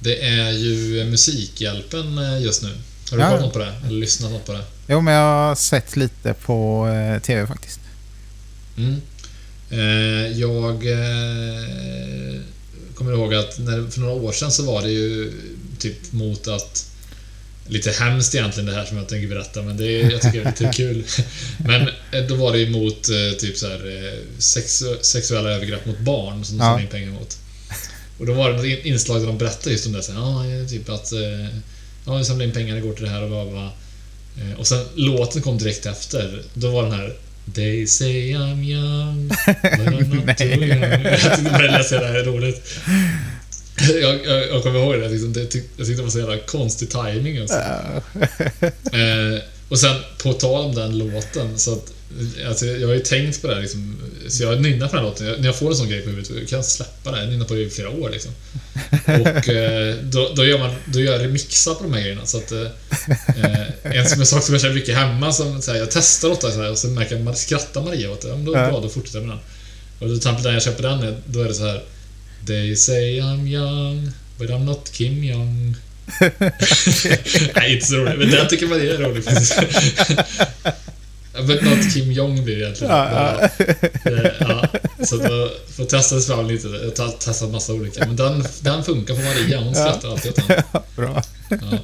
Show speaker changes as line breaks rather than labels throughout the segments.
Det är ju Musikhjälpen eh, just nu. Har du
Ja.
kollat något på det? Eller lyssnat något på det?
Jo, men jag har sett lite på eh, TV faktiskt.
Mm. Eh, jag kommer ihåg att när, för några år sedan så var det ju typ mot att Lite hemskt egentligen det här som jag tänker berätta men det är, jag tycker det är lite kul. Men då var det ju mot typ så här, sexu sexuella övergrepp mot barn som de
Ja.
in pengar mot. Och då var det in- inslag där de berättade just om det. Så här, ja, typ att eh, ja, vi samlade in pengar, det går till det här och bla, bla. Eh, Och sen låten kom direkt efter. Då var den här They say I'm young, but I'm not too young. Jag tyckte bara det lät så jävla roligt. Jag, jag, jag kommer ihåg det, liksom, det tyck, jag tyckte det var så jävla konstig timing alltså. eh, Och sen på tal om den låten så att Alltså, jag har ju tänkt på det här liksom, så jag nynnar på den här låten. Jag, när jag får en sån grej på huvudet, jag kan inte släppa det. Jag nynnar på det i flera år liksom. Och eh, då, då, gör man, då gör jag remixar på de här grejerna. Så att, eh, en som en sak som jag känner mycket hemma, som, så här, jag testar åt det så här, och så märker jag att man skrattar Maria åt det. Ja, men då är
Ja.
bra, då fortsätter jag med den. Och till exempel när jag köper den, då är det så här They say I'm young, but I'm not Kim Jong. Nej, inte så roligt. Men den tycker man är rolig faktiskt. But not Kim Jong blir det egentligen.
Ja,
Eh, ja. Så då får testas fram lite. Jag har testat massa olika. Men den, den funkar på Maria. Hon skrattar alltid åt den.
Bra.
Ja.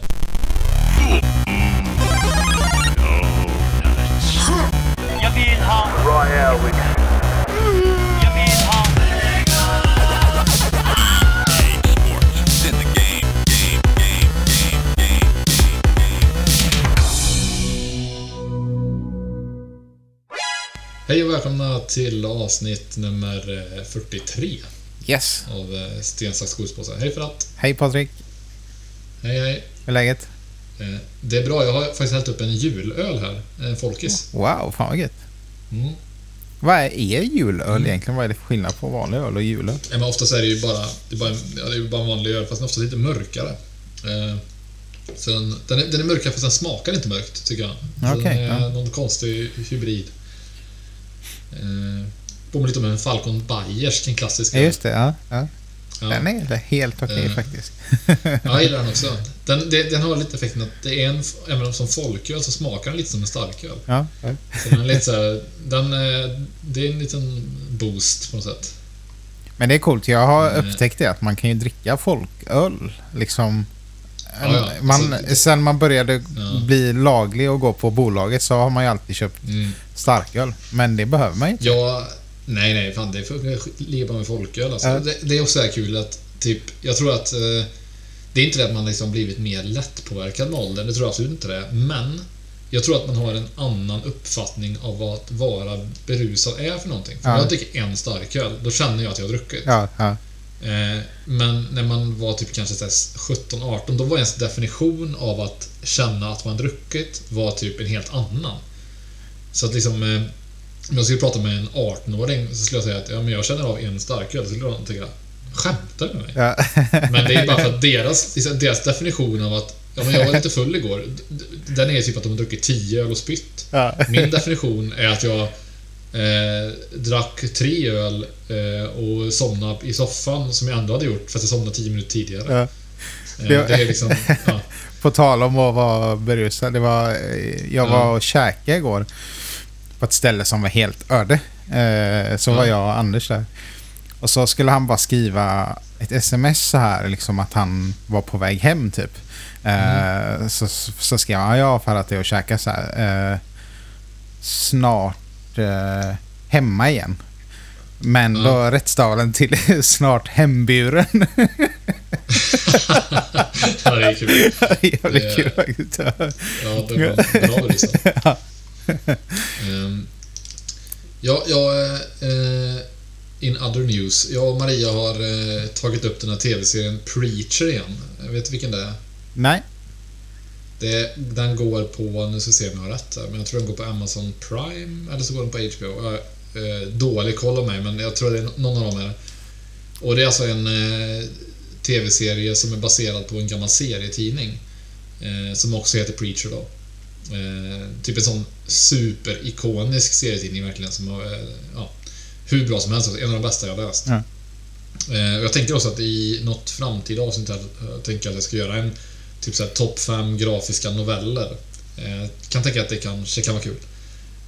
Hej och välkomna till avsnitt nummer eh, 43
Yes.
av eh, Sten, sax, skådespåse. Hej att.
Hej Patrik.
Hej, hej.
Hur är läget?
Eh, Det är bra. Jag har faktiskt hällt upp en julöl här. En folkis.
Wow, fan vad gött.
Mm.
Vad är er julöl egentligen? Vad är det för skillnad på vanlig öl och julöl?
Ja, men oftast är det ju bara, det är bara, en, ja, det är ju bara en vanlig öl, fast den är oftast lite mörkare. Eh, så den, den, är, den är mörkare fast den smakar inte mörkt, tycker jag. Så
Okej,
den är
ja.
någon konstig hybrid. Eh, Påminner lite om en Falcon Bayers, en klassisk
Ja,
öl.
just det. Ja, ja.
Ja.
Den är helt okej
Eh.
faktiskt.
Ja, jag gillar den också. Den, det, den har lite effekten att det är en, även om som folköl så smakar den lite som en starköl.
Ja, ja.
Så den är lite så här, den, eh, det är en liten boost på något sätt.
Men det är coolt. Jag har
Mm.
upptäckt det att man kan ju dricka folköl. Liksom.
Ja, ja.
Man,
Alltså,
sen man började
Ja.
bli laglig och gå på bolaget så har man ju alltid köpt
Mm.
starköl. Men det behöver man ju inte.
Ja, nej, nej, fan det funkar bra med folköl alltså.
Ja.
det, det är också så här kul att, typ, jag tror att eh, det är inte det att man liksom blivit mer lättpåverkad med åldern, det tror jag absolut inte det. Men jag tror att man har en annan uppfattning av vad att vara berusad är för någonting. För
Ja.
Om jag dricker en starköl, då känner jag att jag har druckit.
Ja, ja.
Eh, Men när man var typ kanske så här 17-18, då var ens definition av att känna att man druckit var typ en helt annan. Så att liksom... eh, Om jag skulle prata med en 18-åring så skulle jag säga att ja, men jag känner av en starköl. Så skulle de tycka Skämtar du med mig?
ja.
Men det är bara för att deras, liksom, deras definition av att ja, men jag var lite full igår. Den är typ att de har druckit 10 öl och spytt.
ja.
Min definition är att jag eh, drack tre öl eh, och somnade i soffan som jag ändå hade gjort för att jag somnade 10 minuter tidigare.
Ja.
Eh,
Det-
det är liksom... Ja.
På tal om att vara berusad. Det var, eh, jag var
Ja.
och käkade igår på ett ställe som var helt öde. Eh, så
Ja.
var jag och Anders där. Och så skulle han bara skriva ett sms så här, liksom att han var på väg hem typ. Eh, så, så skrev han, ja för att det är att käka så här. Eh, snart eh, hemma igen. Men
Ja.
då rättstavade den till snart hemburen.
ja, det är kul.
Jävligt
Det-
kul faktiskt.
Ja, det var bra. Ehm, Ja, jag... eh, In other news. Jag och Maria har eh, tagit upp den här TV-serien Preacher igen. Jag vet vilken det är?
Nej.
Det, den går på, nu ska vi se om jag har rätt här, men jag tror den går på Amazon Prime eller så går den på HBO. Jag eh, dålig koll om mig, men jag tror det är någon av dem är. Och det är alltså en eh, TV-serie som är baserad på en gammal serietidning. Eh, som också heter Preacher då. Eh, typ en sån superikonisk serietidning verkligen som har, eh, ja, hur bra som helst. En av de bästa jag har läst. Och jag tänker också att i något framtida avsnitt jag tänker att jag ska göra en typ såhär topp 5 grafiska noveller. Eh, kan tänka att det kanske kan vara kul.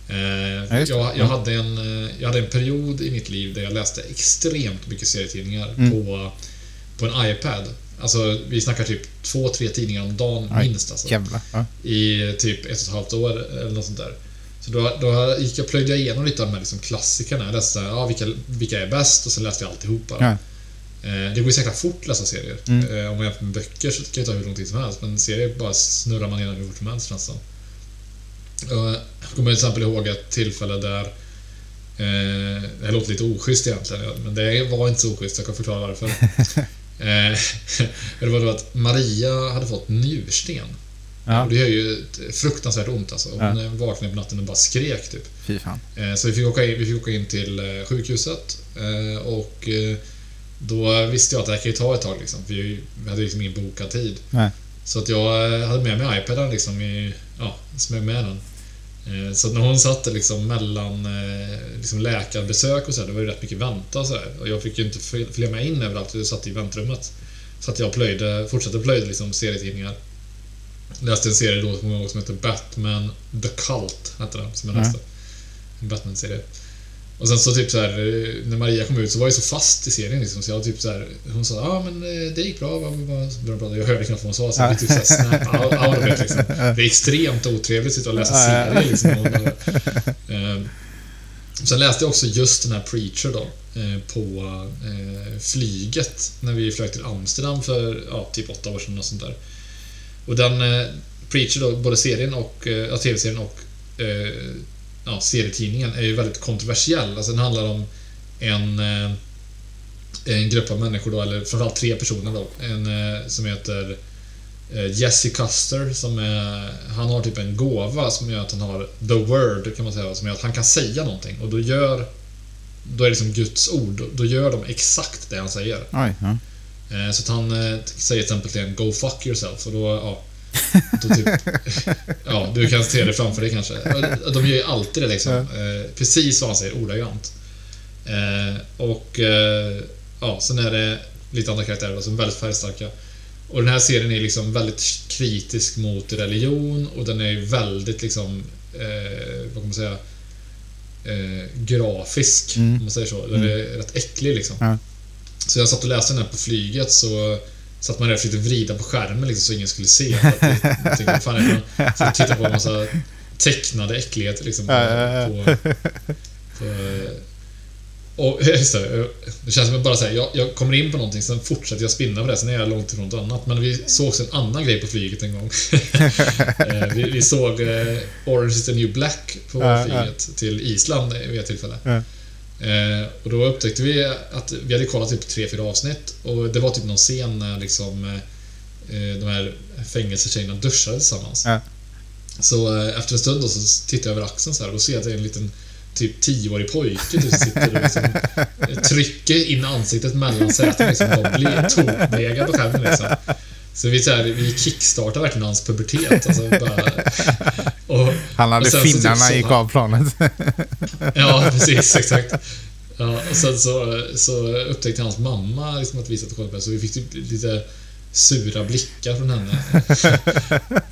Eh, jag, jag, hade en, eh, jag hade en period i mitt liv där jag läste extremt mycket serietidningar
Mm.
på, på en iPad. Alltså, vi snackar typ två, tre tidningar om dagen
Oj,
minst. Alltså
Jävlar. Ja.
i typ ett och ett halvt år eller något sånt där. Så då, då gick jag plöjde igenom lite av de här liksom klassikerna. Jag läste ja, vilka, vilka är bäst och sen läste jag alltihopa.
Ja.
Eh, Det går ju säkert fort att läsa serier.
Mm.
Eh, Om man jämför med böcker så kan det ta hur lång tid som helst. Men serier bara snurrar man igenom hur fort som helst. Och Jag kommer till exempel ihåg ett tillfälle där eh, Det här låter lite oschysst egentligen, men det var inte så oschysst. Jag kan förklara varför. det var då att Maria hade fått njursten.
Ja.
Och det gör ju fruktansvärt ont alltså. Hon
Ja.
vaknade på natten och bara skrek typ.
Fy fan.
Så vi fick åka in, vi fick åka in till sjukhuset och då visste jag att det här kan ju ta ett tag liksom. För vi hade liksom ingen bokad tid.
Nej.
Så att jag eh, hade med mig iPaden liksom i, ja, smög med den. Eh, Så att när hon satt liksom mellan eh, liksom läkarbesök och så här, det var ju rätt mycket vänta och så här. Och jag fick ju inte följa med in överallt, jag satt i väntrummet. Så att jag plöjde, fortsatte plöjde liksom serietidningar. Läste en serie då kommer jag som heter Batman The Cult, hette den, som jag
Ja.
läste. En Batman-serie. Och sen så typ så här, eh, när Maria kom ut så var jag så fast i serien liksom, så jag typ så här, hon sa ja ah, men eh, det gick bra, vad, vad, vad bra. Jag hörde knappt vad hon sa, så jag typ så här snap out, out it, liksom. Det är extremt otrevligt att sitta och läsa serier liksom. Och, eh, Sen läste jag också just den här Preacher då, eh, på eh, flyget när vi flög till Amsterdam för ja, typ åtta år sedan och sånt där. Och den Preacher då, både serien och, ja, tv-serien och ja, serietidningen är ju väldigt kontroversiell. Alltså den handlar om en, eh, en grupp av människor då, eller framförallt tre personer då. En eh, som heter eh, Jesse Custer som är, han har typ en gåva som gör att han har the word kan man säga, som gör att han kan säga någonting och då gör då är det liksom Guds ord. Då gör de exakt det han säger.
Oj. Ja.
Så att han säger till exempel till en Go fuck yourself och då, ja... Typ, ja, du kan se det framför dig kanske. De gör ju alltid det liksom. Eh, Precis vad han säger, ordagrant. Eh, Och... eh, Ja, sen är det lite andra karaktärer som är väldigt färgstarka. Och den här serien är liksom väldigt kritisk mot religion och den är väldigt liksom... Eh, vad kan man säga? Eh, grafisk,
Mm.
om man säger så. Den är rätt äcklig liksom.
Ja.
Så jag satt och läste den här på flyget så satt man där och försökte vrida på skärmen liksom, så ingen skulle se. För att jag tänkte, fan? Så tittade på en massa tecknade äckligheter liksom. På, på, på, och just det, det känns som att bara säga, jag, jag kommer in på någonting, sen fortsätter jag spinna på det, sen är jag långt ifrån något annat. Men vi såg också en annan grej på flyget en gång. Eh, vi, vi såg eh, Orange is the new black på flyget till Island vid ett tillfälle. Eh, och då upptäckte vi att vi hade kollat typ tre fyra avsnitt och det var typ någon scen när liksom eh, de här fängelsetjejerna duschade tillsammans.
Ja.
Så eh, efter en stund då så tittar jag över axeln så här och då ser jag att det är en liten typ tioårig pojke typ, som sitter och liksom trycker in ansiktet mellan sätena liksom och blir tokdegad på skärmen liksom. Så vi, så här, vi kickstartar verkligen hans pubertet. Alltså, bara, och,
Han hade
och sen så typ
finnarna
så-
i kavplanet.
Ja, precis. Exakt. Ja, och sen så, så upptäckte hans mamma liksom att vi satt och kollade på det, så vi fick typ lite sura blickar från henne.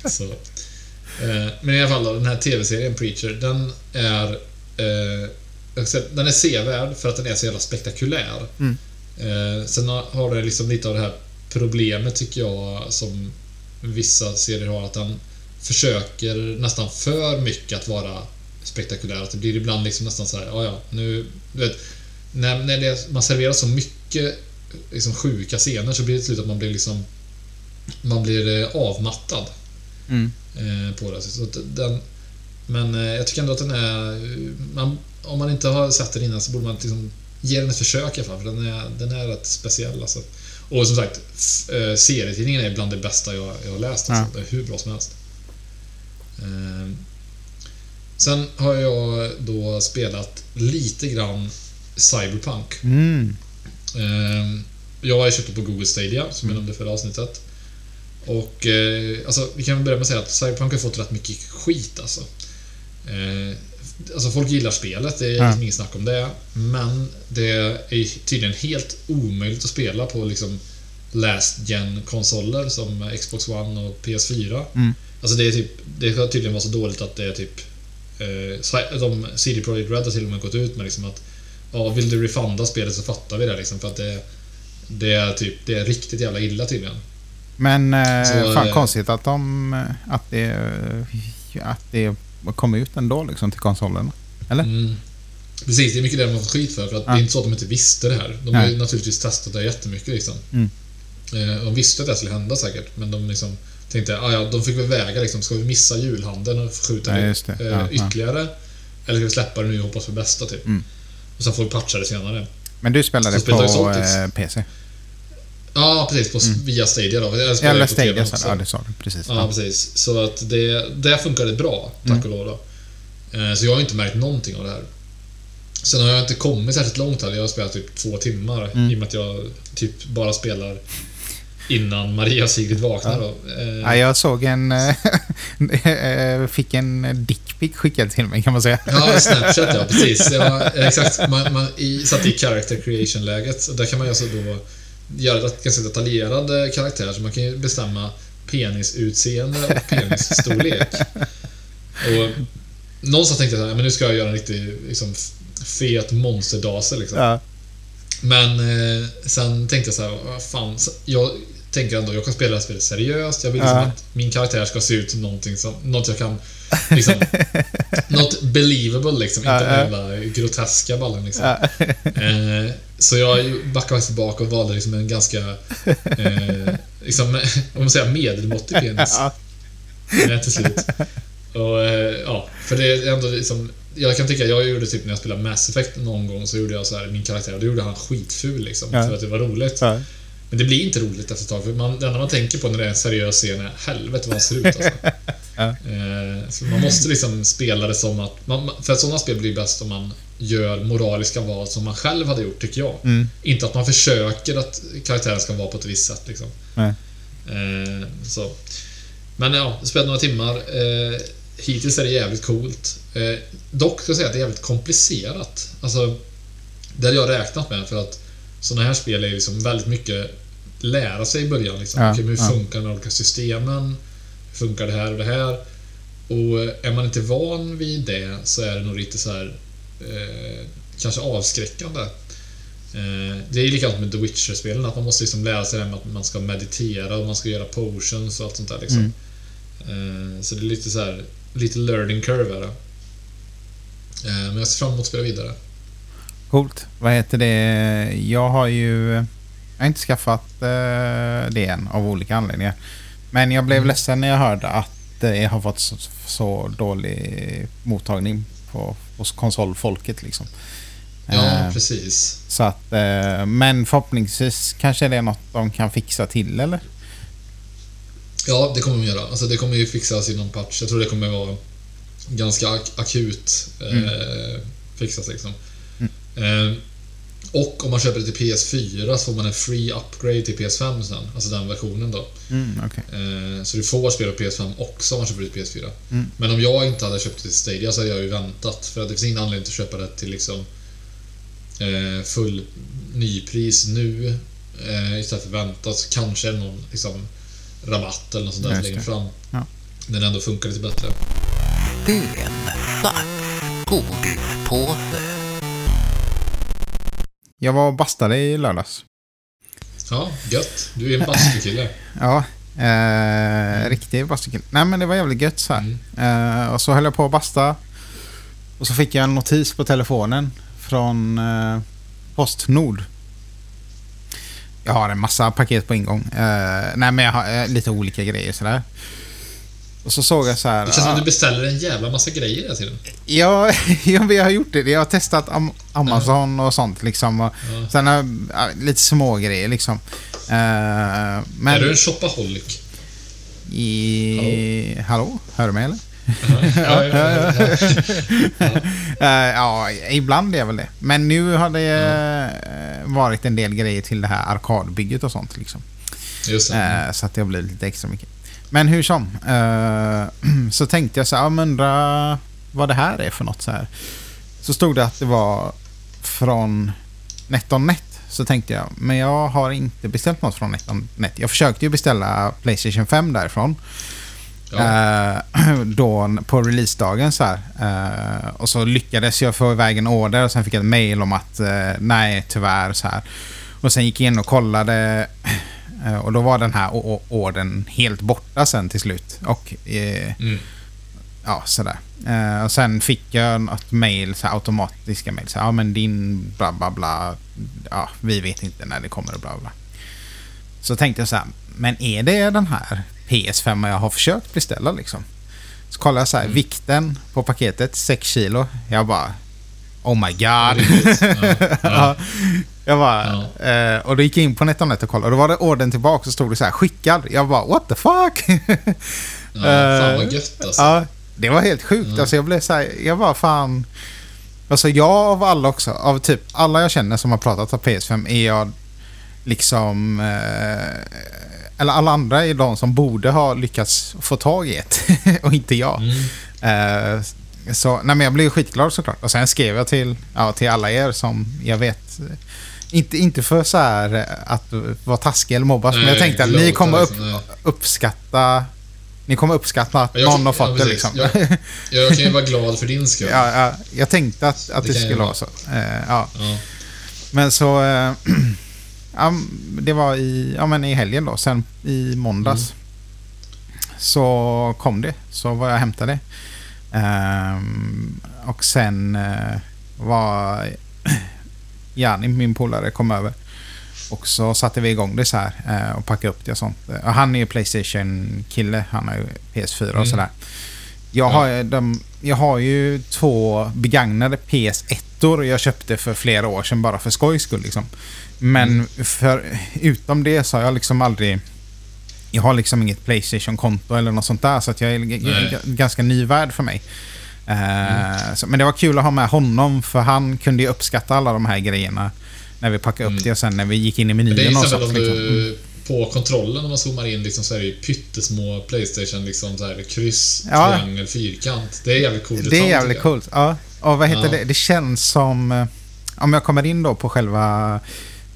så. Eh, Men i alla fall då, den här TV-serien Preacher, den är... Eh, den är sevärd för att den är så jävla spektakulär.
Mm.
Eh, sen har- har den liksom lite av det här problemet tycker jag som vissa serier har, att den försöker nästan för mycket att vara spektakulär. Att det blir ibland liksom nästan så här, ja ja, nu... Du vet, när, när det, man serverar så mycket liksom, sjuka scener så blir det till slut att man blir liksom... Man blir eh, avmattad
Mm.
eh, på det. Så den, men eh, jag tycker ändå att den är... Man, om man inte har sett den innan så borde man liksom ge den ett försök i alla fall, för den är, den är rätt speciell alltså. Och som sagt, eh, serietidningen är bland det bästa jag, jag har läst. Alltså. Det är hur bra som helst. Eh, sen har jag då spelat lite grann Cyberpunk.
Mm.
Eh, Jag har köpt det på Google Stadia, som jag nämnde i förra avsnittet. Och eh, alltså, vi kan börja med att säga att Cyberpunk har fått rätt mycket skit alltså. Alltså folk gillar spelet, det är
Ja.
liksom inget snack om det. Men det är tydligen helt omöjligt att spela på liksom last gen konsoler som Xbox One och PS4.
Mm.
Alltså det är typ, det ska tydligen vara så dåligt att det är typ eh, de CD Projekt Red har till och med gått ut med liksom att ja, vill du refunda spelet så fattar vi det liksom för att det det är typ, det är riktigt jävla illa tydligen.
Men eh,
Så,
fan
eh,
konstigt att de... eh, Att det... Att det kom ut ändå liksom till konsolerna. Eller?
Mm. Precis, det är mycket det de har fått skit för. För att
Ja.
det är inte så att de inte visste det här. De har ju naturligtvis testat det jättemycket liksom.
Mm.
Eh, De visste att det skulle hända säkert, men de liksom tänkte ah, ja, de fick väl väga liksom, ska vi missa julhandeln och skjuta
Ja,
det,
det.
eh,
Ja, ja.
ytterligare? Eller ska vi släppa det nu och hoppas på bästa typ?
Mm.
Och sen får vi patcha det senare.
Men du spelade
Så spelar
på eh, PC?
Ja, precis. På, Via Stadia då. Jag
Eller Stadia? så- Ja, det sa du precis.
Ja,
Ja.
precis. Så att det, det funkade bra, tack
Mm.
och lov. då. Eh, Så jag har inte märkt någonting av det här. Sen har jag inte kommit särskilt långt här. Jag har spelat typ två timmar
Mm.
i och med att jag typ bara spelar innan Maria och Sigrid vaknar. Då. Eh,
Ja, jag såg en... eh, fick en dickpic skickad till mig kan man säga.
Ja, Snapchat ja, precis. Ja, exakt. Man, man i, satt i character creation-läget. Där kan man ju alltså då göra ganska detaljerad karaktär. Så man kan ju bestämma penisutseende och penisstorlek. Och någonstans tänkte jag men nu ska jag göra en riktig liksom, fet monsterdase liksom.
Ja.
Men eh, sen tänkte jag så här, vad fan. Jag tänker ändå, jag kan spela det här spelet seriöst. Jag vill liksom
Ja.
att min karaktär ska se ut som någonting som, något jag kan, liksom, något believable liksom. Inte
Ja,
den
ja.
groteska ballen liksom. Eh, så jag backade faktiskt tillbaka och valde liksom en ganska, eh, liksom, om man säger medelmåttig penis.
Ja.
Till slut. Och, eh, ja, för det är ändå liksom... Jag kan tycka, jag gjorde typ när jag spelade Mass Effect någon gång så gjorde jag så här min karaktär och då gjorde han skitful liksom.
Ja.
För att det var roligt.
Ja.
Men det blir inte roligt efter ett tag. För man, det enda man tänker på när det är en seriös scen är helvete vad han ser ut alltså.
Ja.
eh, så man måste liksom spela det som att... Man, för sådana spel blir bäst om man gör moraliska val som man själv hade gjort, tycker jag.
Mm.
Inte att man försöker att karaktären ska vara på ett visst sätt liksom.
Nej.
Eh, så. Men ja, jag spelade några timmar. Eh, hittills är det jävligt coolt. Dock ska jag säga att det är jävligt komplicerat. Alltså, det hade jag räknat med för att sådana här spel är liksom väldigt mycket lära sig i början. Liksom.
Ja,
Okej, hur
ja.
funkar de olika systemen? Funkar det här och det här? Och eh, är man inte van vid det så är det nog lite så här eh, kanske avskräckande. Eh, det är likadant med The Witcher-spelen, att man måste liksom lära sig det här med att man ska meditera och man ska göra potions och allt sånt där. Liksom. Eh, så det är lite så här, lite learning curve är det. Eh, men jag ser fram emot att spela vidare.
Coolt. Vad heter det? Jag har ju... Jag har inte skaffat eh, det än av olika anledningar. Men jag blev ledsen när jag hörde att det har fått så, så dålig mottagning på, hos konsolfolket liksom.
Ja,
Eh,
precis.
så att, eh, men förhoppningsvis kanske det är något de kan fixa till eller?
Ja, det kommer de göra. Alltså, det kommer ju fixas i någon patch. Jag tror det kommer vara ganska ak- akut eh, fixas liksom. Eh, och om man köper det till PS4 så får man en free upgrade till PS5 sen. Alltså den versionen då.
Mm, okej.
Eh, Så du får spela på PS5 också om man köper det till PS4.
Mm.
Men om jag inte hade köpt det till Stadia så hade jag ju väntat. För att det finns ingen anledning att köpa det till liksom eh, full nypris nu. Eh, istället för att vänta så kanske det någon liksom, rabatt eller något sånt där längre
det.
fram.
Ja.
Den ändå funkar lite bättre.
Bönsnack. Godispåse.
Jag var och bastade i lördags.
Ja, gött. Du är en bastukille.
Ja, eh, riktig bastukille. Nej men det var jävligt gött så här. Eh, och så höll jag på att basta. Och så fick jag en notis på telefonen från eh, Postnord. Jag har en massa paket på ingång. Eh, nej men jag har eh, lite olika grejer sådär. Och så såg jag så här.
Det känns som att du beställer en jävla massa grejer hela tiden.
Ja, ja, jag har gjort det. Jag har testat Am- Amazon och sånt liksom. Och
Ja.
Sen har lite små grejer liksom. Eh, men...
Är du en shopaholic?
I... Hallå? Hör du mig eller?
Ja, ja, ja, ja.
Eh, ibland är jag väl det. Men nu har det eh, varit en del grejer till det här arkadbygget och sånt. Liksom. Så att det har blivit lite extra mycket. Men hur som. eh, så tänkte jag så här, undra vad det här är för något så här. Så stod det att det var från NetOnNet. Så tänkte jag, men jag har inte beställt något från NetOnNet. Jag försökte ju beställa Playstation 5 därifrån.
Ja.
Eh, då på releasedagen så här. Eh, och så lyckades jag få iväg en order och sen fick jag ett mail om att eh, nej, tyvärr så här. Och sen gick jag in och kollade och då var den här o- o- ordern helt borta sen till slut. Och eh,
Mm.
ja, sådär. Eh, och sen fick jag något mail, så här, automatiska mail. Så här, ja, men din bla bla bla. Ja, vi vet inte när det kommer och bla bla. Så tänkte jag så här, men är det den här PS5 jag har försökt beställa liksom? Så kollade jag så här, vikten på paketet, 6 kilo. Jag bara, oh my god.
Ja.
Ja. Jag bara, eh, och då gick jag in på NetOnNet och kollade och då var det ordern tillbaka och stod det så här skickad. Jag bara, what the fuck?
Ja, fan
Eh,
vad gött alltså.
Ja, det var helt sjukt. Alltså jag blev så här, jag var fan... Alltså jag av alla också, av typ alla jag känner som har pratat om PS5 är jag liksom... Eh, eller alla andra är de som borde ha lyckats få tag i ett och inte jag.
Mm.
Eh, så, nej men jag blev skitglad såklart. Och sen skrev jag till, ja, till alla er som jag vet inte, inte för så här eh, att vara taskig eller mobbas, men jag tänkte att ni kommer upp,
liksom,
uppskatta Ni kommer uppskatta att
Ja, jag-
någon har
ja,
fått det
precis.
liksom.
Jag, jag kan ju vara glad för din skull.
Ja, ja, jag tänkte att, att
Det
det, skulle
vara.
så. Eh, ja.
Ja.
Men så... Eh, ja, det var i, ja, men i helgen då. Sen i måndags. Så kom det. Så var jag och hämtade. Ehm, och sen eh, var Jani, min polare, kom över. Och så satte vi igång det så här eh, och packade upp det och sånt. Och han är ju Playstation-kille. Han har ju PS4 och
Mm.
sådär. Jag har, ju de, jag har ju två begagnade PS1-or jag köpte för flera år sedan bara för skojs skull. Liksom. Men
Mm.
för, utom det så har jag liksom aldrig... Jag har liksom inget Playstation-konto eller något sånt där så att jag är
Nej.
ganska ny värld för mig. Eh, så, men det var kul att ha med honom för han kunde ju uppskatta alla de här grejerna när vi packade upp
Mm.
det och sen när vi gick in i
Men det är
menyn och
om
Liksom. Mm.
du... På kontrollen om man zoomar in liksom, så är det ju pyttesmå Playstation liksom så här, kryss,
Ja.
triangel, fyrkant. Det är jävligt coolt.
Det är jävligt coolt. Ja. Och vad heter
Ja.
det? Det känns som... eh, Om jag kommer in då på själva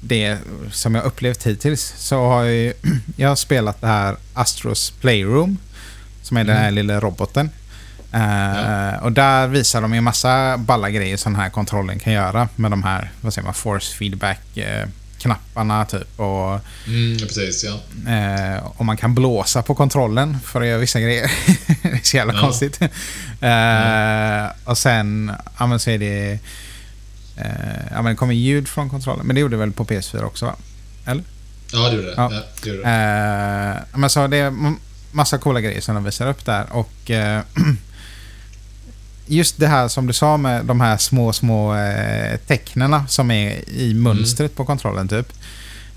det som jag upplevt hittills så har jag, ju- jag har spelat det här Astros Playroom som är den här lilla roboten. Eh,
Ja.
Och där visar de ju massa balla grejer som den här kontrollen kan göra med de här, vad säger man, force feedback eh, knapparna typ och
Mm, ja, precis, ja.
Eh, och man kan blåsa på kontrollen för att göra vissa grejer. det är så jävla
Ja.
konstigt. Eh, och sen, ja men så är det... Eh, ja men det kommer ljud från kontrollen. Men det gjorde det väl på PS4 också va? Eller?
Ja, det gjorde det.
Ja.
Ja. det, gjorde det.
Eh, men så det är massa coola grejer som de visar upp där. Och eh, just det här som du sa med de här små, små eh, tecknena som är i mönstret på kontrollen typ.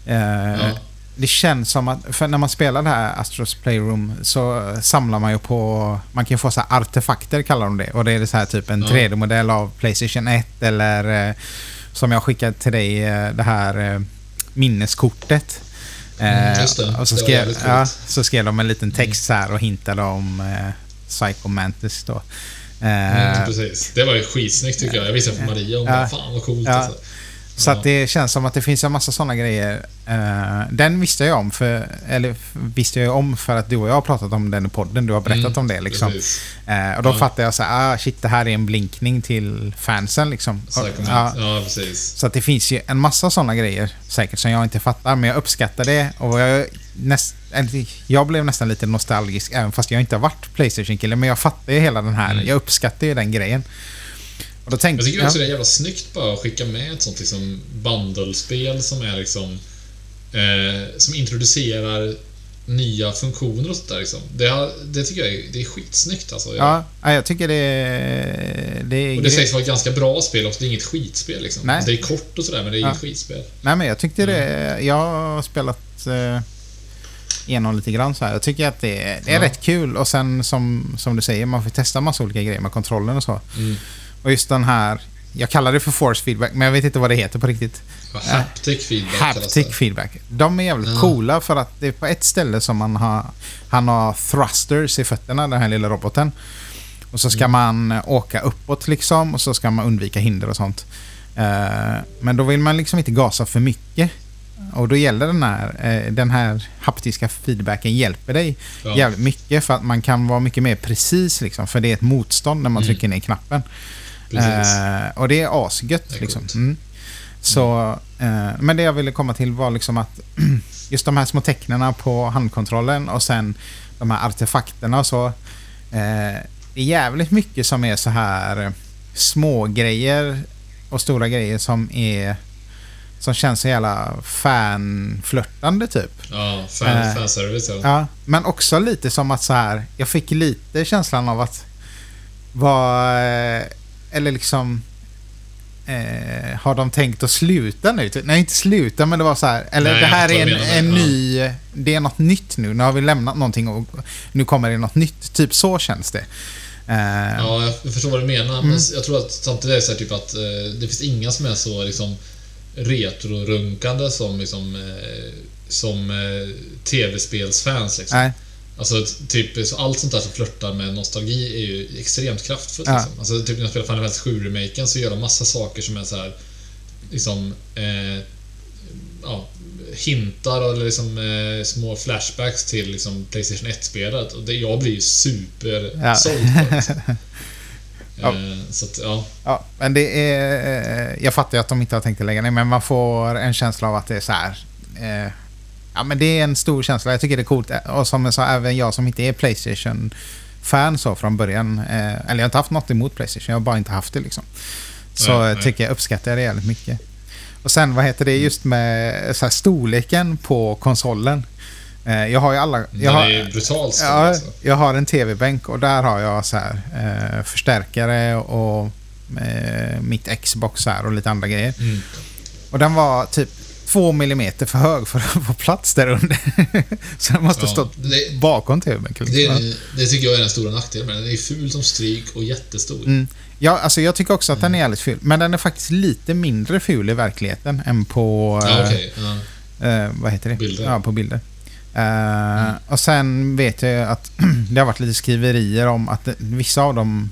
Eh,
Ja.
Det känns som att, för när man spelar det här Astros Playroom så samlar man ju på, man kan ju få så artefakter kallar de det. Och det är så här typ en
Ja.
3D-modell av Playstation 1 eller eh, som jag skickade till dig, eh, det här eh, minneskortet.
Mm, det.
Och så skrev, ja, så skrev de en liten text så här och hintade om eh, Psycho Mantis då.
Mm, precis. Det var ju skitsnyggt tycker jag. Jag visade för Maria och hon
Ja.
bara, fan vad coolt
Ja.
alltså.
Så
Ja.
att det känns som att det finns en massa sådana grejer. Eh, den visste jag om, för, eller visste jag om för att du och jag har pratat om den i podden. Du har berättat
Mm,
om det liksom. Eh, och då
Ja.
fattade jag så här, ah shit det här är en blinkning till fansen liksom.
Psycho ja, precis.
så att det finns ju en massa sådana grejer säkert som jag inte fattar, men jag uppskattar det. Och jag, näst, eller, jag blev nästan lite nostalgisk, även fast jag inte har varit Playstation-kille. Men jag fattar ju hela den här,
Mm.
jag uppskattar ju den grejen. Och då tänkte
Jag tycker också det är jävla snyggt bara att skicka med ett sånt liksom bundle-spel som är liksom... Eh, som introducerar nya funktioner och sånt där liksom. Det, har, det tycker jag är, det är skitsnyggt alltså.
Ja, ja, jag tycker det, är- det är...
Och det sägs vara ett ganska bra spel också. Det är inget skitspel liksom.
Nej.
Det är kort och sådär, men det är
Ja.
inget skitspel.
Nej, men jag tyckte det... Jag har spelat eh, igenom lite grann så här. Jag tycker att det, det är
Ja.
rätt kul och sen som, som du säger, man får testa massa olika grejer med kontrollen och så.
Mm.
Och just den här... Jag kallar det för force feedback, men jag vet inte vad det heter på riktigt.
Haptic feedback kallas
Haptic feedback. De är jävligt
Ja.
coola för att det är på ett ställe som man har... Han har thrusters i fötterna, den här lilla roboten. Och så ska man eh, åka uppåt liksom och så ska man undvika hinder och sånt. Eh, men då vill man liksom inte gasa för mycket. Och då gäller den här, eh, den här haptiska feedbacken hjälper dig
Ja.
jävligt mycket för att man kan vara mycket mer precis liksom. För det är ett motstånd när man trycker ner knappen. Eh, och det är asgött.
Det är
liksom. Mm. Så, eh, men det jag ville komma till var liksom att just de här små tecknena på handkontrollen och sen de här artefakterna och så. Eh, det är jävligt mycket som är så här små grejer och stora grejer som är som känns så jävla fanflörtande typ.
Ja, fan,
Eh,
fanservice ja.
Ja, men också lite som att så här, jag fick lite känslan av att vad, eh, eller liksom eh, har de tänkt att sluta nu? Typ, Nej, inte sluta, men det var så här, eller
Nej,
det här är en, en
Ja.
ny, det är något nytt nu, nu har vi lämnat någonting och nu kommer det något nytt, typ så känns det. Eh,
Ja, jag förstår vad du menar.
Mm.
Men jag tror att samtidigt är det så här typ att eh, det finns inga som är så liksom retro-runkande som liksom eh, som eh, tv-spelsfans liksom.
Nej,
Alltså typ så allt sånt där som flörtar med nostalgi är ju extremt kraftfullt
Ja.
liksom. Alltså typ när jag spelar Final Fantasy 7-remaken så gör de massa saker som är så här liksom eh, ja, hintar eller liksom eh, små flashbacks till liksom Playstation 1-spelet och det, jag blir ju super
Ja.
på. Liksom.
Ja.
Eh, så att, ja.
Ja, men det är... Jag fattar ju att de inte har tänkt att lägga ner, men man får en känsla av att det är så här... Eh, ja, men det är en stor känsla. Jag tycker det är coolt. Och som jag sa, även jag som inte är Playstation-fan så från början. Eh, eller jag har inte haft något emot Playstation, jag har bara inte haft det liksom. Så
Nej, nej.
tycker jag uppskattar det jävligt mycket. Och sen, vad heter det, just med så här, storleken på konsolen. Eh, jag har ju alla... Jag har,
är brutalt stor
Ja,
alltså.
jag har en tv-bänk och där har jag så här, eh, förstärkare och eh, mitt Xbox här och lite andra grejer.
Mm.
Och den var typ två millimeter för hög för att få plats där under. så den måste
Ja,
stå
det-
bakom tv-bänken.
Det, det tycker jag är den stora nackdelen med den. Den är ful som stryk och jättestor.
Mm. Ja, alltså jag tycker också att den är jävligt ful. Men den är faktiskt lite mindre ful i verkligheten än på...
Ja,
eh,
okej. Ja.
eh, vad heter det?
Bilder.
Ja, på bilder. Eh, Och sen vet jag att det har varit lite skriverier om att vissa av dem...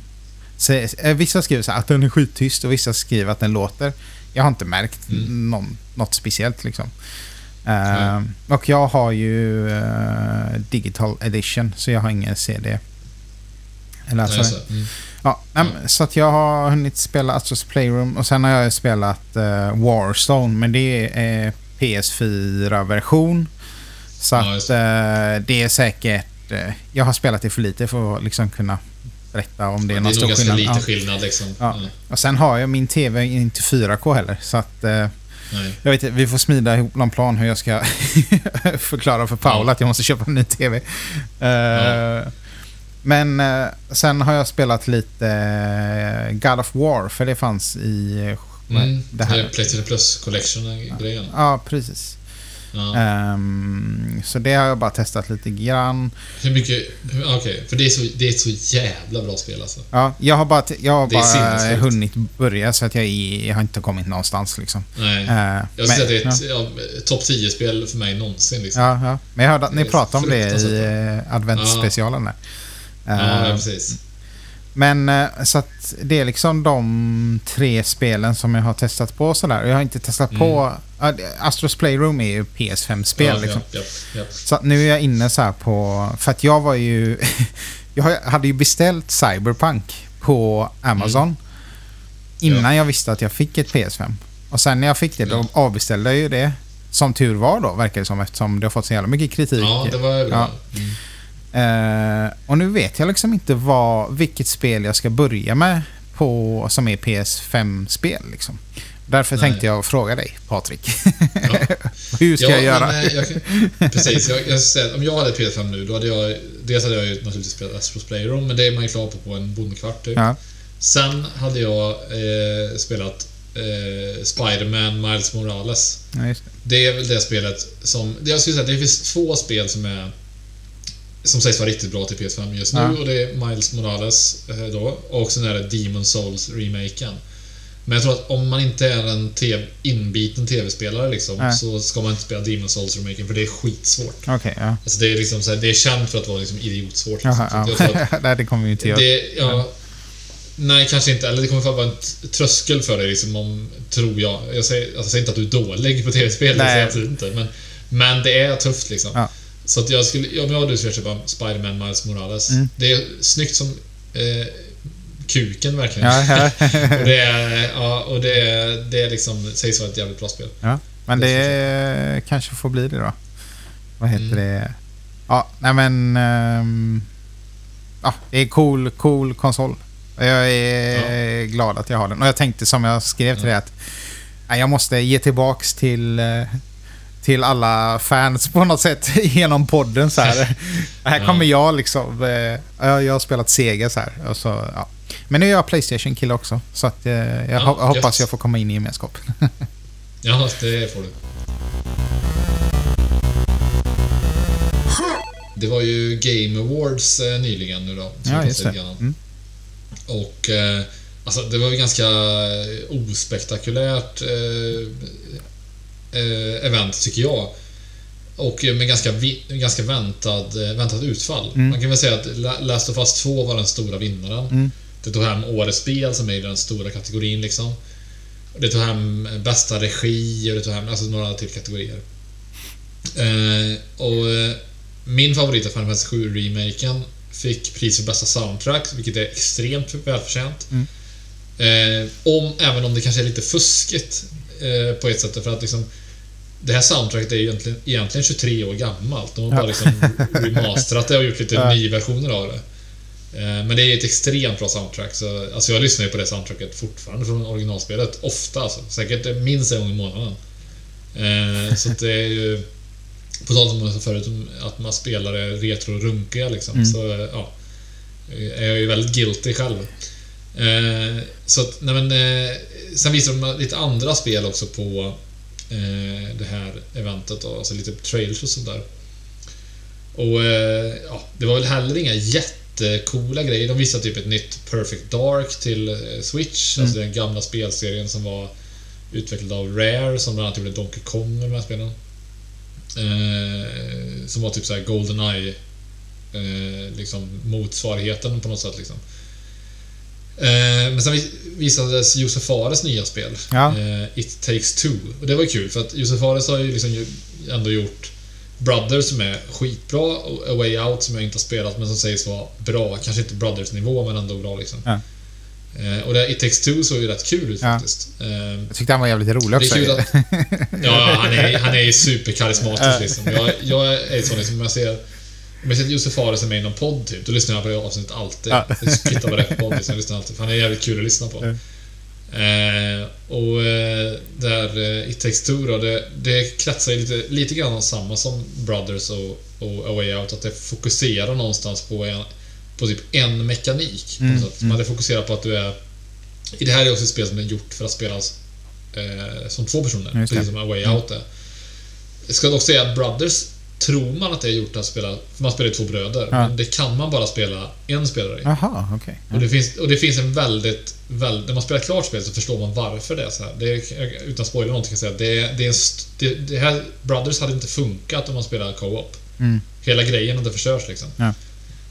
eh, Vissa skriver så att den är skittyst och vissa skriver att den låter. Jag har inte märkt
Mm.
någon, något speciellt liksom.
Nej.
och jag har ju eh, digital edition så jag har ingen CD. Eller alltså,
Nej, så. Mm.
Ja, nej, men så att jag har hunnit spela Astros Playroom och sen har jag spelat eh, Warstone, men det är PS4-version. Så
Ja,
att det är säkert... Jag har spelat det för lite för att liksom kunna berätta om det är
Det är
någon
nog
stor
ganska
skillnad.
lite skillnad liksom.
Ja.
Ja.
Och sen har jag min TV inte 4K heller, så att... Eh, jag vet inte, vi får smida ihop någon plan hur jag ska förklara för Paul
Ja.
att jag måste köpa en ny TV. Eh,
Ja.
Men eh, sen har jag spelat lite eh, God of War, för det fanns i eh,
Mm.
det här.
Playstation Plus Collection-grejen.
Ja, precis.
Ja.
Ehm, så det har jag bara testat lite grann.
Hur mycket... Okej, för det är, så, det är ett så jävla bra spel alltså.
Ja, jag har bara, jag har bara hunnit börja så att jag, är, jag har inte kommit någonstans liksom.
Nej.
Eh,
Jag skulle säga att det är
ja.
ett ja. topp 10-spel för mig någonsin. Liksom.
Ja, ja. Men jag hörde att ni pratade om det i adventsspecialen där.
Ja,
Eh,
precis.
Men eh, så att det är liksom de tre spelen som jag har testat på sådär. Jag har inte testat på... ja, det- Astros Playroom är ju PS5-spel
Mm. ja,
liksom.
Ja, ja.
Så att nu är jag inne så här på... För att jag var ju... jag hade ju beställt Cyberpunk på Amazon. Innan
Mm. Ja.
jag visste att jag fick ett PS5. Och sen när jag fick det, då avbeställde jag ju det. Som tur var då, verkar det som, eftersom det har fått så jävla mycket kritik.
ja, det var bra. Mm.
Eh, och nu vet jag liksom inte vad, vilket spel jag ska börja med på, som är PS5-spel. Liksom. Därför
Nej.
tänkte jag fråga dig, Patrik.
Ja.
Hur ska
ja,
jag göra?
Men, eh, jag, kan- precis. Jag, jag, säger, om jag hade PS5 nu, då hade jag... Dels hade jag ju naturligtvis spelat Astros Playroom, men det är man ju klar på på en bondkvart typ.
Ja,
Sen hade jag eh, spelat eh, Spider-Man Miles Morales.
ja, det.
Det är väl det spelet som... Jag skulle säga att det finns två spel som är... Som sägs vara riktigt bra till PS5 just nu
Ja.
och det är Miles Morales eh, då och sen är det Demon Souls remaken. Men jag tror att om man inte är en TV, inbiten TV-spelare liksom, så ska man inte spela Demon Souls Remaken för det är skitsvårt.
Okej, ja.
Alltså det är liksom så här, det är känt för att vara liksom idiotsvårt. Liksom.
Jaha,
jag att
ja. Nej, det kommer vi inte göra.
det, ja, Nej, kanske inte. Eller det kommer vara en tröskel för dig, liksom, om, tror jag. Jag säger, alltså, jag säger inte att du är dålig på TV-spel, det säger jag inte. Men, men det är tufft liksom.
Ja.
Så att jag skulle, ja, om jag du skulle köpa Spider-Man Miles Morales.
Mm.
Det är snyggt som eh, kuken verkligen.
Ja, ja.
och det är, ja, och det är, det är liksom, sägs vara ett jävligt bra spel.
ja. Men det kanske får bli det då. Vad heter
Mm.
det? Ja, nej men... ehm, ja, det är cool, cool konsol. Jag är glad att jag har den. Och jag tänkte som jag skrev till
Ja.
dig att nej, jag måste ge tillbaks till, eh, till alla fans på något sätt genom podden så här. här kommer jag liksom... eh, jag, har spelat Sega så här. Och så, ja. Men nu är jag Playstation-kille också. Så att, eh, jag
Ja,
ho- hoppas jag får komma in i gemenskapen.
Ja, det får du. Det var ju Game Awards eh, nyligen nu då.
ja, just det. Mm.
Och alltså det var ju ganska ospektakulärt eh, eh, event tycker jag. Och med ganska, ganska väntad, eh, väntat utfall.
Mm.
Man kan väl säga att La- Last of Us 2 var den stora vinnaren.
Mm.
Det tog hem årets spel som är den stora kategorin liksom. Det tog hem bästa regi och det tog hem alltså, några till kategorier. Eh, och eh, min favorit är Final Fantasy 7 remaken fick pris för bästa soundtrack, vilket är extremt välförtjänt.
Mm.
Eh, om, även om det kanske är lite fuskigt eh, på ett sätt, för att liksom det här soundtracket är ju egentligen, egentligen 23 år gammalt. De har bara liksom remasterat det och gjort lite
Ja.
nyversioner av det. Eh, Men det är ett extremt bra soundtrack. Så, alltså jag lyssnar ju på det soundtracket fortfarande från originalspelet. Ofta alltså. Säkert minst en gång i månaden. Eh, Så att det är ju... På tal om förut, att man spelar det retro och runkiga liksom.
Mm.
Så eh, ja. Är jag ju väldigt guilty själv. Eh, Så att, nej men... eh, Sen visar de lite andra spel också på eh, det här eventet. Då, alltså lite trailers och sådär. Och eh, ja, det var väl heller inga jättecoola grejer. De visade typ ett nytt Perfect Dark till eh, Switch. Alltså den gamla spelserien som var utvecklad av Rare som bland annat gjorde Donkey Kong och de här spelen. Eh, som var typ såhär Goldeneye eh, liksom motsvarigheten på något sätt liksom. Eh, men sen vis- visades Josef Fares nya spel.
Ja.
Eh, It takes two. Och det var kul för att Josef Fares har ju liksom ändå gjort Brothers som är skitbra och A Way Out som jag inte har spelat men som sägs vara bra. Kanske inte Brothers-nivå men ändå bra liksom.
Ja.
Eh, och det It takes two såg ju rätt kul ut
Ja.
faktiskt.
Jag tyckte han var jävligt rolig
det
också.
är kul att... Ja, han är, han är superkarismatisk liksom. Jag, jag är sån liksom, om jag ser... Om jag att Josef Fares med i någon podd typ, då lyssnar jag på det avsnittet alltid.
Ja.
Det är för podd, liksom, jag lyssnar alltid. För han är jävligt kul att lyssna på.
Ja.
Eh, och eh, där eh, two då, det, det kretsar ju lite, lite grann om samma som Brothers och, och A Way Out. Att det fokuserar någonstans på en, på typ en mekanik. På
Mm,
sätt. Man det fokuserar på att du är... I det här är också ett spel som är gjort för att spelas eh, som två personer. Precis som A Way Out är. Jag ska dock säga att Brothers tror man att det är gjort att spela... För man spelar ju två bröder.
Ja.
Men det kan man bara spela en spelare i.
Jaha, okej.
Och det, finns, och det finns en väldigt, väldigt... När man spelar klart spel så förstår man varför det är så här. Det är, utan att spoila någonting kan jag säga. Det, är- det, är en, det, det här Brothers hade inte funkat om man spelar co-op.
Mm.
Hela grejen hade förstörs liksom.
Ja.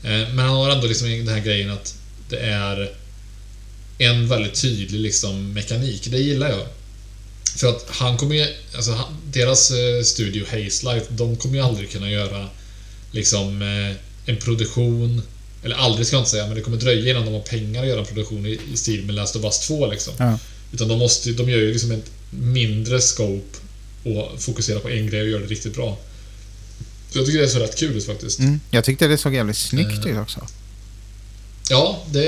Eh, Men han har ändå liksom den här grejen att det är en väldigt tydlig liksom mekanik. Det gillar jag. För att han kommer ju... Alltså deras eh, studio Hazelight, de kommer ju aldrig kunna göra liksom eh, en produktion eller aldrig ska jag inte säga, men det kommer dröja innan de har pengar att göra en produktion i, i stil med Last of Us 2 liksom.
Ja.
Utan de måste de gör ju liksom ett mindre scope och fokuserar på en grej och gör det riktigt bra. Så jag tycker det är så rätt kul faktiskt.
Mm. Jag tyckte det såg jävligt snyggt
Eh,
ut också.
Ja, det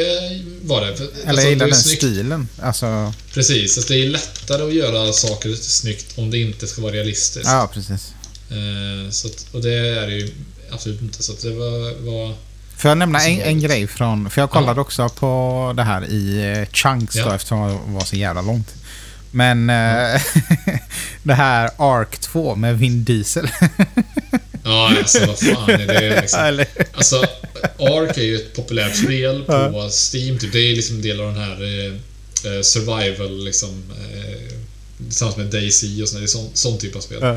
var det.
Eller
alltså,
jag gillar
det är
den
snyggt.
stilen. Alltså,
Precis, alltså det är lättare att göra saker snyggt om det inte ska vara realistiskt.
ja precis.
Eh, så att, och det är det ju absolut inte. Så att det var... var
Får jag nämna en, en grej från... För jag kollade också på det här i eh, chunks då
Ja.
eftersom det var så jävla långt. Men eh, det här Ark 2 med Vin Diesel.
ja, alltså vad fan är det liksom? Alltså, Ark är ju ett populärt spel på Steam. Typ. Det är liksom en del av den här eh, eh, survival liksom eh, tillsammans med Daisy och sånt, det är sån, sån typ av spel.
Ja.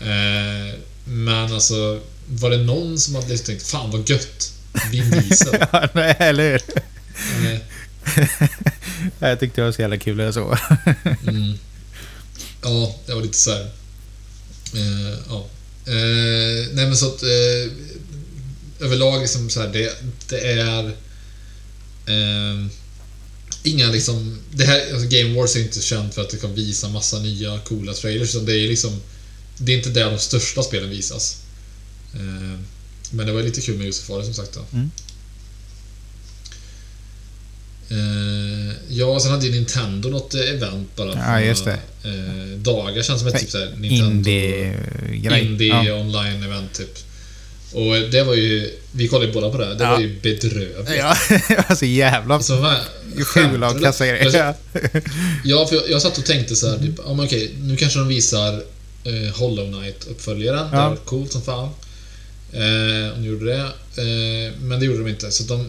Eh, men alltså, var det någon som hade liksom tänkt Fan vad gött! Vin Diesel.
Ja, nej, eller hur?
Eh,
Jag tyckte det var så jävla kul när jag såg.
Mm. Ja, det var lite så här. Eh, ja. Eh, nej men så att eh, överlag liksom så här, det, det är eh, inga liksom, det här, alltså Game Wars är inte känt för att det kan visa massa nya coola trailers utan det är liksom det är inte där de största spelen visas. Eh, men det var lite kul med Josefari som sagt. Då.
Mm.
Eh, ja, sen hade ju Nintendo något event bara
Ja, just det.
Eh, dagar känns som ett typ såhär Nintendo
Indie-grej.
Indie
Ja.
online event typ. Och det var ju, vi kollade ju båda på det, det
Ja.
var ju bedrövligt.
Ja, det var så jävla
Alltså, vad-
fula och kassa grejer.
Jag-
Ja.
För jag, jag satt och tänkte så här, typ, ja men okej, nu kanske de visar eh, Hollow Knight-uppföljaren. Det
Ja.
var coolt som fan. Eh, de gjorde det. Eh, men det gjorde de inte. Så de,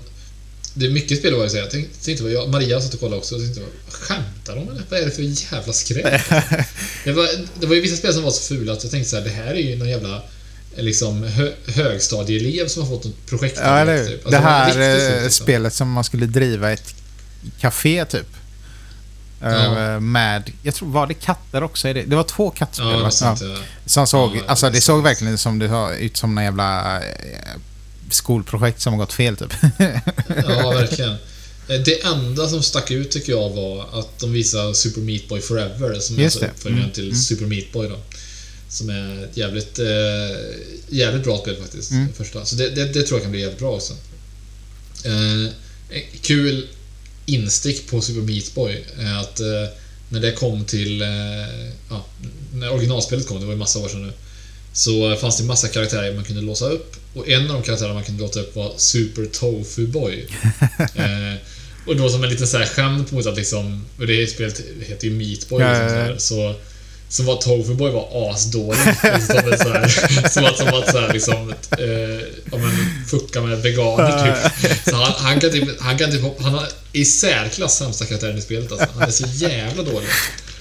det är mycket spel var det säga. Jag tänkte, jag, Maria satt och kollade också och tänkte, skämtar de eller? Vad är det för jävla skräp? det, var, det var ju vissa spel som var så fula att jag tänkte så här, det här är ju någon jävla liksom, hö, högstadieelev som har fått ett projekt.
Ja, eller
typ. Alltså,
Det här
riktigt
eh,
liksom.
spelet som man skulle driva ett café typ.
Ja.
Eh, Med, jag tror, var det katter också? Det, det var två kattspel
Ja, det
va?
Ja.
Som såg,
Ja,
alltså
det
det
är
såg verkligen som det såg ut som en jävla eh, skolprojekt som har gått fel typ.
Ja, verkligen. Det enda som stack ut tycker jag var att de visade Super Meat Boy Forever som är
Just
alltså
det.
uppföljaren
Mm,
till
mm.
Super Meat Boy då. Som är ett jävligt, eh, jävligt bra spel faktiskt.
Mm.
Första. Så det, det, det tror jag kan bli jävligt bra också. Eh, kul instick på Super Meat Boy är att eh, när det kom till, eh, ja, när originalspelet kom, det var ju massa år sedan nu. Så fanns det massa karaktärer man kunde låsa upp. Och en av de karaktärerna man kunde låsa upp var Super Tofu Boy. eh, och då som en liten så här skämt mot att liksom, och det spelet heter ju Meat Boy
Ja,
liksom, så, här, så så var Tofu Boy var asdålig. Som, så här, som att, som att så här, liksom, eh, ja, men, fucka med veganer typ. Så han, han kan typ, han kan typ, han har i särklass sämsta karaktären i spelet alltså. Han är så jävla dålig.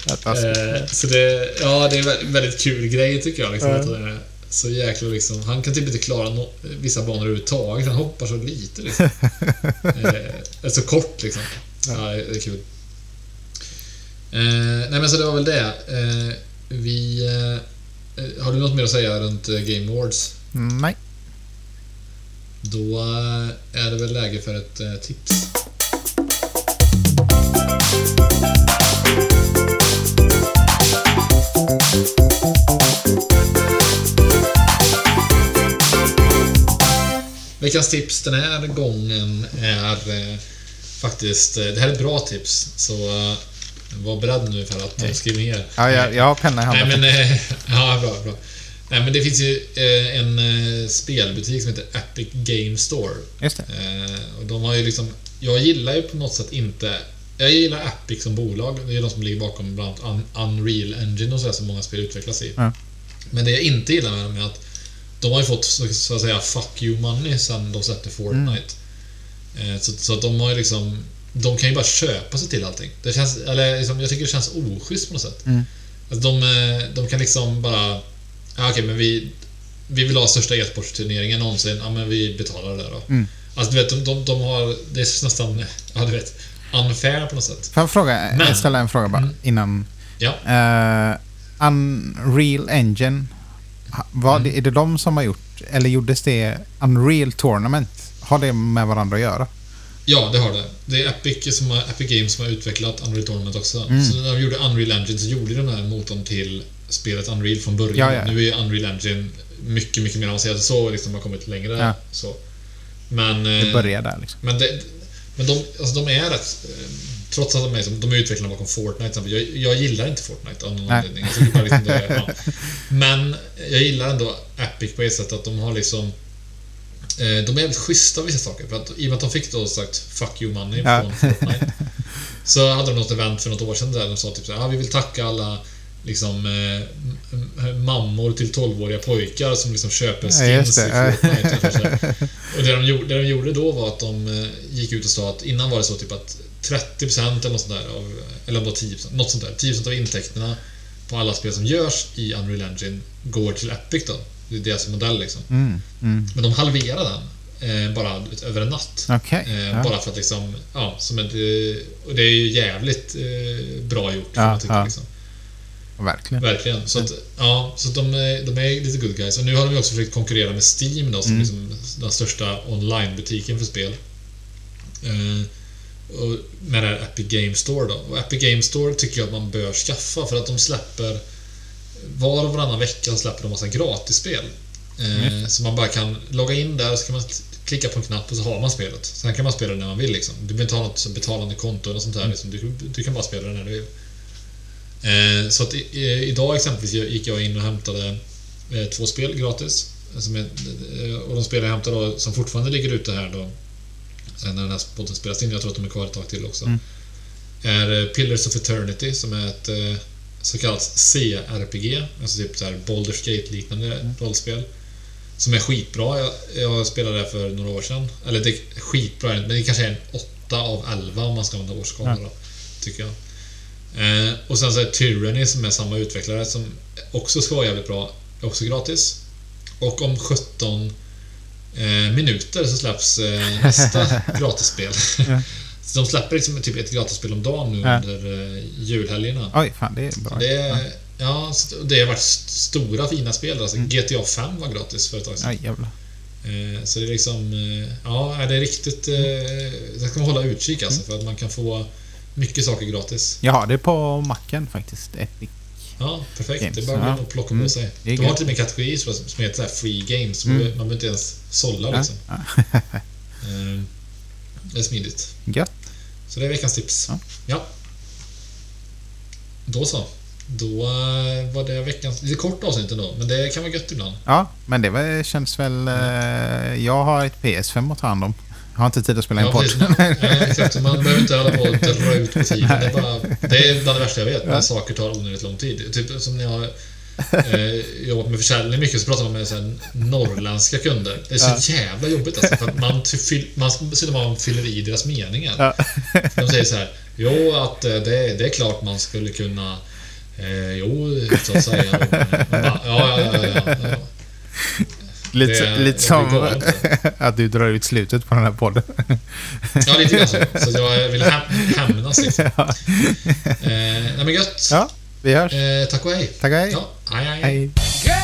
Eh, så det, ja, det är en väldigt, kul grej tycker jag. Liksom, att han är så jäkla liksom, han kan typ inte klara no, vissa banor överhuvudtaget. Han hoppar så lite liksom. eh, så kort liksom. Ja, det är kul. Eh, nej men så det var väl det. Eh, vi... Eh, har du något mer att säga runt eh, Game Awards?
Nej.
Då eh, är det väl läge för ett eh, tips. Veckans tips den här gången är faktiskt... Det här är ett bra tips, så var beredd nu för att eh, skriva ner.
Ja, jag, jag har penna i
Nej
handen.
men, eh, ja bra, bra. Nej men det finns ju eh, en eh, spelbutik som heter Epic Game Store.
Just det.
Och de har ju liksom... Jag gillar ju på något sätt inte... Jag gillar Epic som bolag. Det är de som ligger bakom bland annat Un- Unreal Engine och sådär som många spel utvecklas i.
Ja.
Men det jag inte gillar med dem är att de har ju fått så så att säga fuck you money sen de släppte Fortnite. Eh, så, så att de har ju liksom... De kan ju bara köpa sig till allting. Det känns, eller liksom, jag tycker det känns oschysst på något sätt.
Mm.
Alltså de, eh, de kan liksom bara... Ja, okej, men vi, vi vill ha största e-sportsturneringen någonsin. Ja, men vi betalar det då.
Mm.
Alltså, du vet, de, de, de har... Det är nästan... Ja, du vet. Unfair på något sätt.
Får jag fråga,
Men-
jag ställa en fråga bara
Mm.
innan?
Ja.
Uh, Unreal Engine. Vad,
Mm.
Är det de som har gjort, eller gjordes det Unreal Tournament? Har det med varandra att göra?
Ja, det har det. Det är Epic, som har, Epic Games som har utvecklat Unreal Tournament också.
Mm.
Så när de gjorde Unreal Engine så gjorde de den här motorn till spelet Unreal från början.
Ja, ja.
Nu är Unreal Engine mycket, mycket mer avancerat. Så liksom har kommit längre.
Ja.
Så. Men...
Det
eh,
börjar där liksom.
Men, det, men de, alltså de är rätt... eh, Trots att de är, som- de är utvecklarna bakom Fortnite. till. Jag, jag gillar inte Fortnite av någon
Nej.
anledning. Jag liksom det, ja. Men jag gillar ändå Epic på ett sätt att de har liksom... eh, De är jävligt schyssta vissa saker. För att, I och med att de fick då sagt 'fuck you money'
Ja.
från Fortnite. Så hade de något event för något år sedan där de sa typ så här, ah, vi vill tacka alla liksom eh, mammor till 12-åriga pojkar som liksom köper
Ja,
skins
just
i
det.
Fortnite. och. Och det de, gjorde, det de gjorde då var att de eh, gick ut och sa att innan var det så typ att 30% eller något sånt där. Av, eller om det var 10%. Något sånt där. 10% av intäkterna på alla spel som görs i Unreal Engine går till Epic då. Det är deras modell liksom.
Mm, mm.
Men de halverar den. Eh, bara över en natt.
Okej.
Eh,
ja.
Bara för att liksom, ja, som ett, eh, och det är ju jävligt eh, bra gjort.
Ja,
tycka,
ja.
liksom.
Verkligen.
Verkligen. Så att, ja, så de, är, de är lite good guys. Och nu har de också försökt konkurrera med Steam då, som
Mm.
liksom den största online-butiken för spel. Eh, och med det här Epic Game Store då. Och Epic Game Store tycker jag att man bör skaffa för att de släpper var och varannan vecka släpper de massa gratisspel. Eh, Så man bara kan logga in där och så kan man klicka på en knapp och så har man spelet. Sen kan man spela det när man vill liksom. Du behöver inte ha något betalande konto eller sånt där. Liksom. Du, du kan bara spela det när du vill. Eh, Så att i, idag exempelvis gick jag in och hämtade eh, två spel gratis. Är, och de spel jag hämtade då, som fortfarande ligger ute här då. Sen när den här podden spelas in, jag tror att de är kvar ett tag till också.
Mm.
Är Pillars of Eternity som är ett eh, så kallat C-RPG. Alltså typ så här Baldur's Gate-liknande rollspel. Som är skitbra. Jag, jag spelade det för några år sedan. Eller det är skitbra, men det kanske är en 8 av 11 om man ska använda årsskala då. Tycker jag. Eh, och sen så är Tyranny som är samma utvecklare som också ska vara jävligt bra. Också gratis. Och om 17 eh, minuter så släpps eh, nästa gratisspel. Så de släpper liksom typ ett gratisspel om dagen nu
Ja.
under eh, julhelgerna.
Oj, fan det är bra.
Det, ja, så det har varit st- stora fina spel. Alltså, GTA 5 var gratis för ett tag sedan.
Jävlar.
Eh, Så det är liksom... eh, Ja, det är riktigt... Det ska man hålla utkik alltså, för att man kan få mycket saker gratis.
Jag har det på macken faktiskt. Epic.
Ja, perfekt.
Games,
Det är bara att
ja.
plocka
Mm,
på sig.
det är
De har till och med kategorier som heter så Free Games.
Mm.
Man behöver inte ens sålla
Ja,
liksom.
ja.
Det är smidigt.
Gött.
Så det är veckans tips.
Ja.
Ja. Då så. Då eh, var det veckans... Lite kort avsnitt ändå, men det kan vara gött ibland.
Ja, men det var, känns väl... Eh, jag har ett PS5 att ta hand om. Jag har inte tid att spela
Ja,
podd.
precis. Nej, exakt. Man behöver inte hålla på och dra ut på tiden. Det är, bara, det är bland det värsta jag vet, när saker tar onödigt lång tid. Typ som när jag eh, jobbat med försäljning mycket så pratar man med så här, norrländska kunder. Det är så jävla jobbigt alltså. För att man, fyll, man, man fyller i deras meningar.
Ja.
De säger så här. Jo, att eh, det, det är klart man skulle kunna... Eh, jo, så att säga. Man bara, ja, ja, ja, ja, ja.
lite,
Det-
lite som att du drar ut slutet på den här podden.
Ja, lite grann så. Så jag vill häm- hämnas liksom. Eh, nej men gött.
ja, vi hörs.
Eh, tack och hej.
Tack och hej.
Ja, hej, hej.
Hej.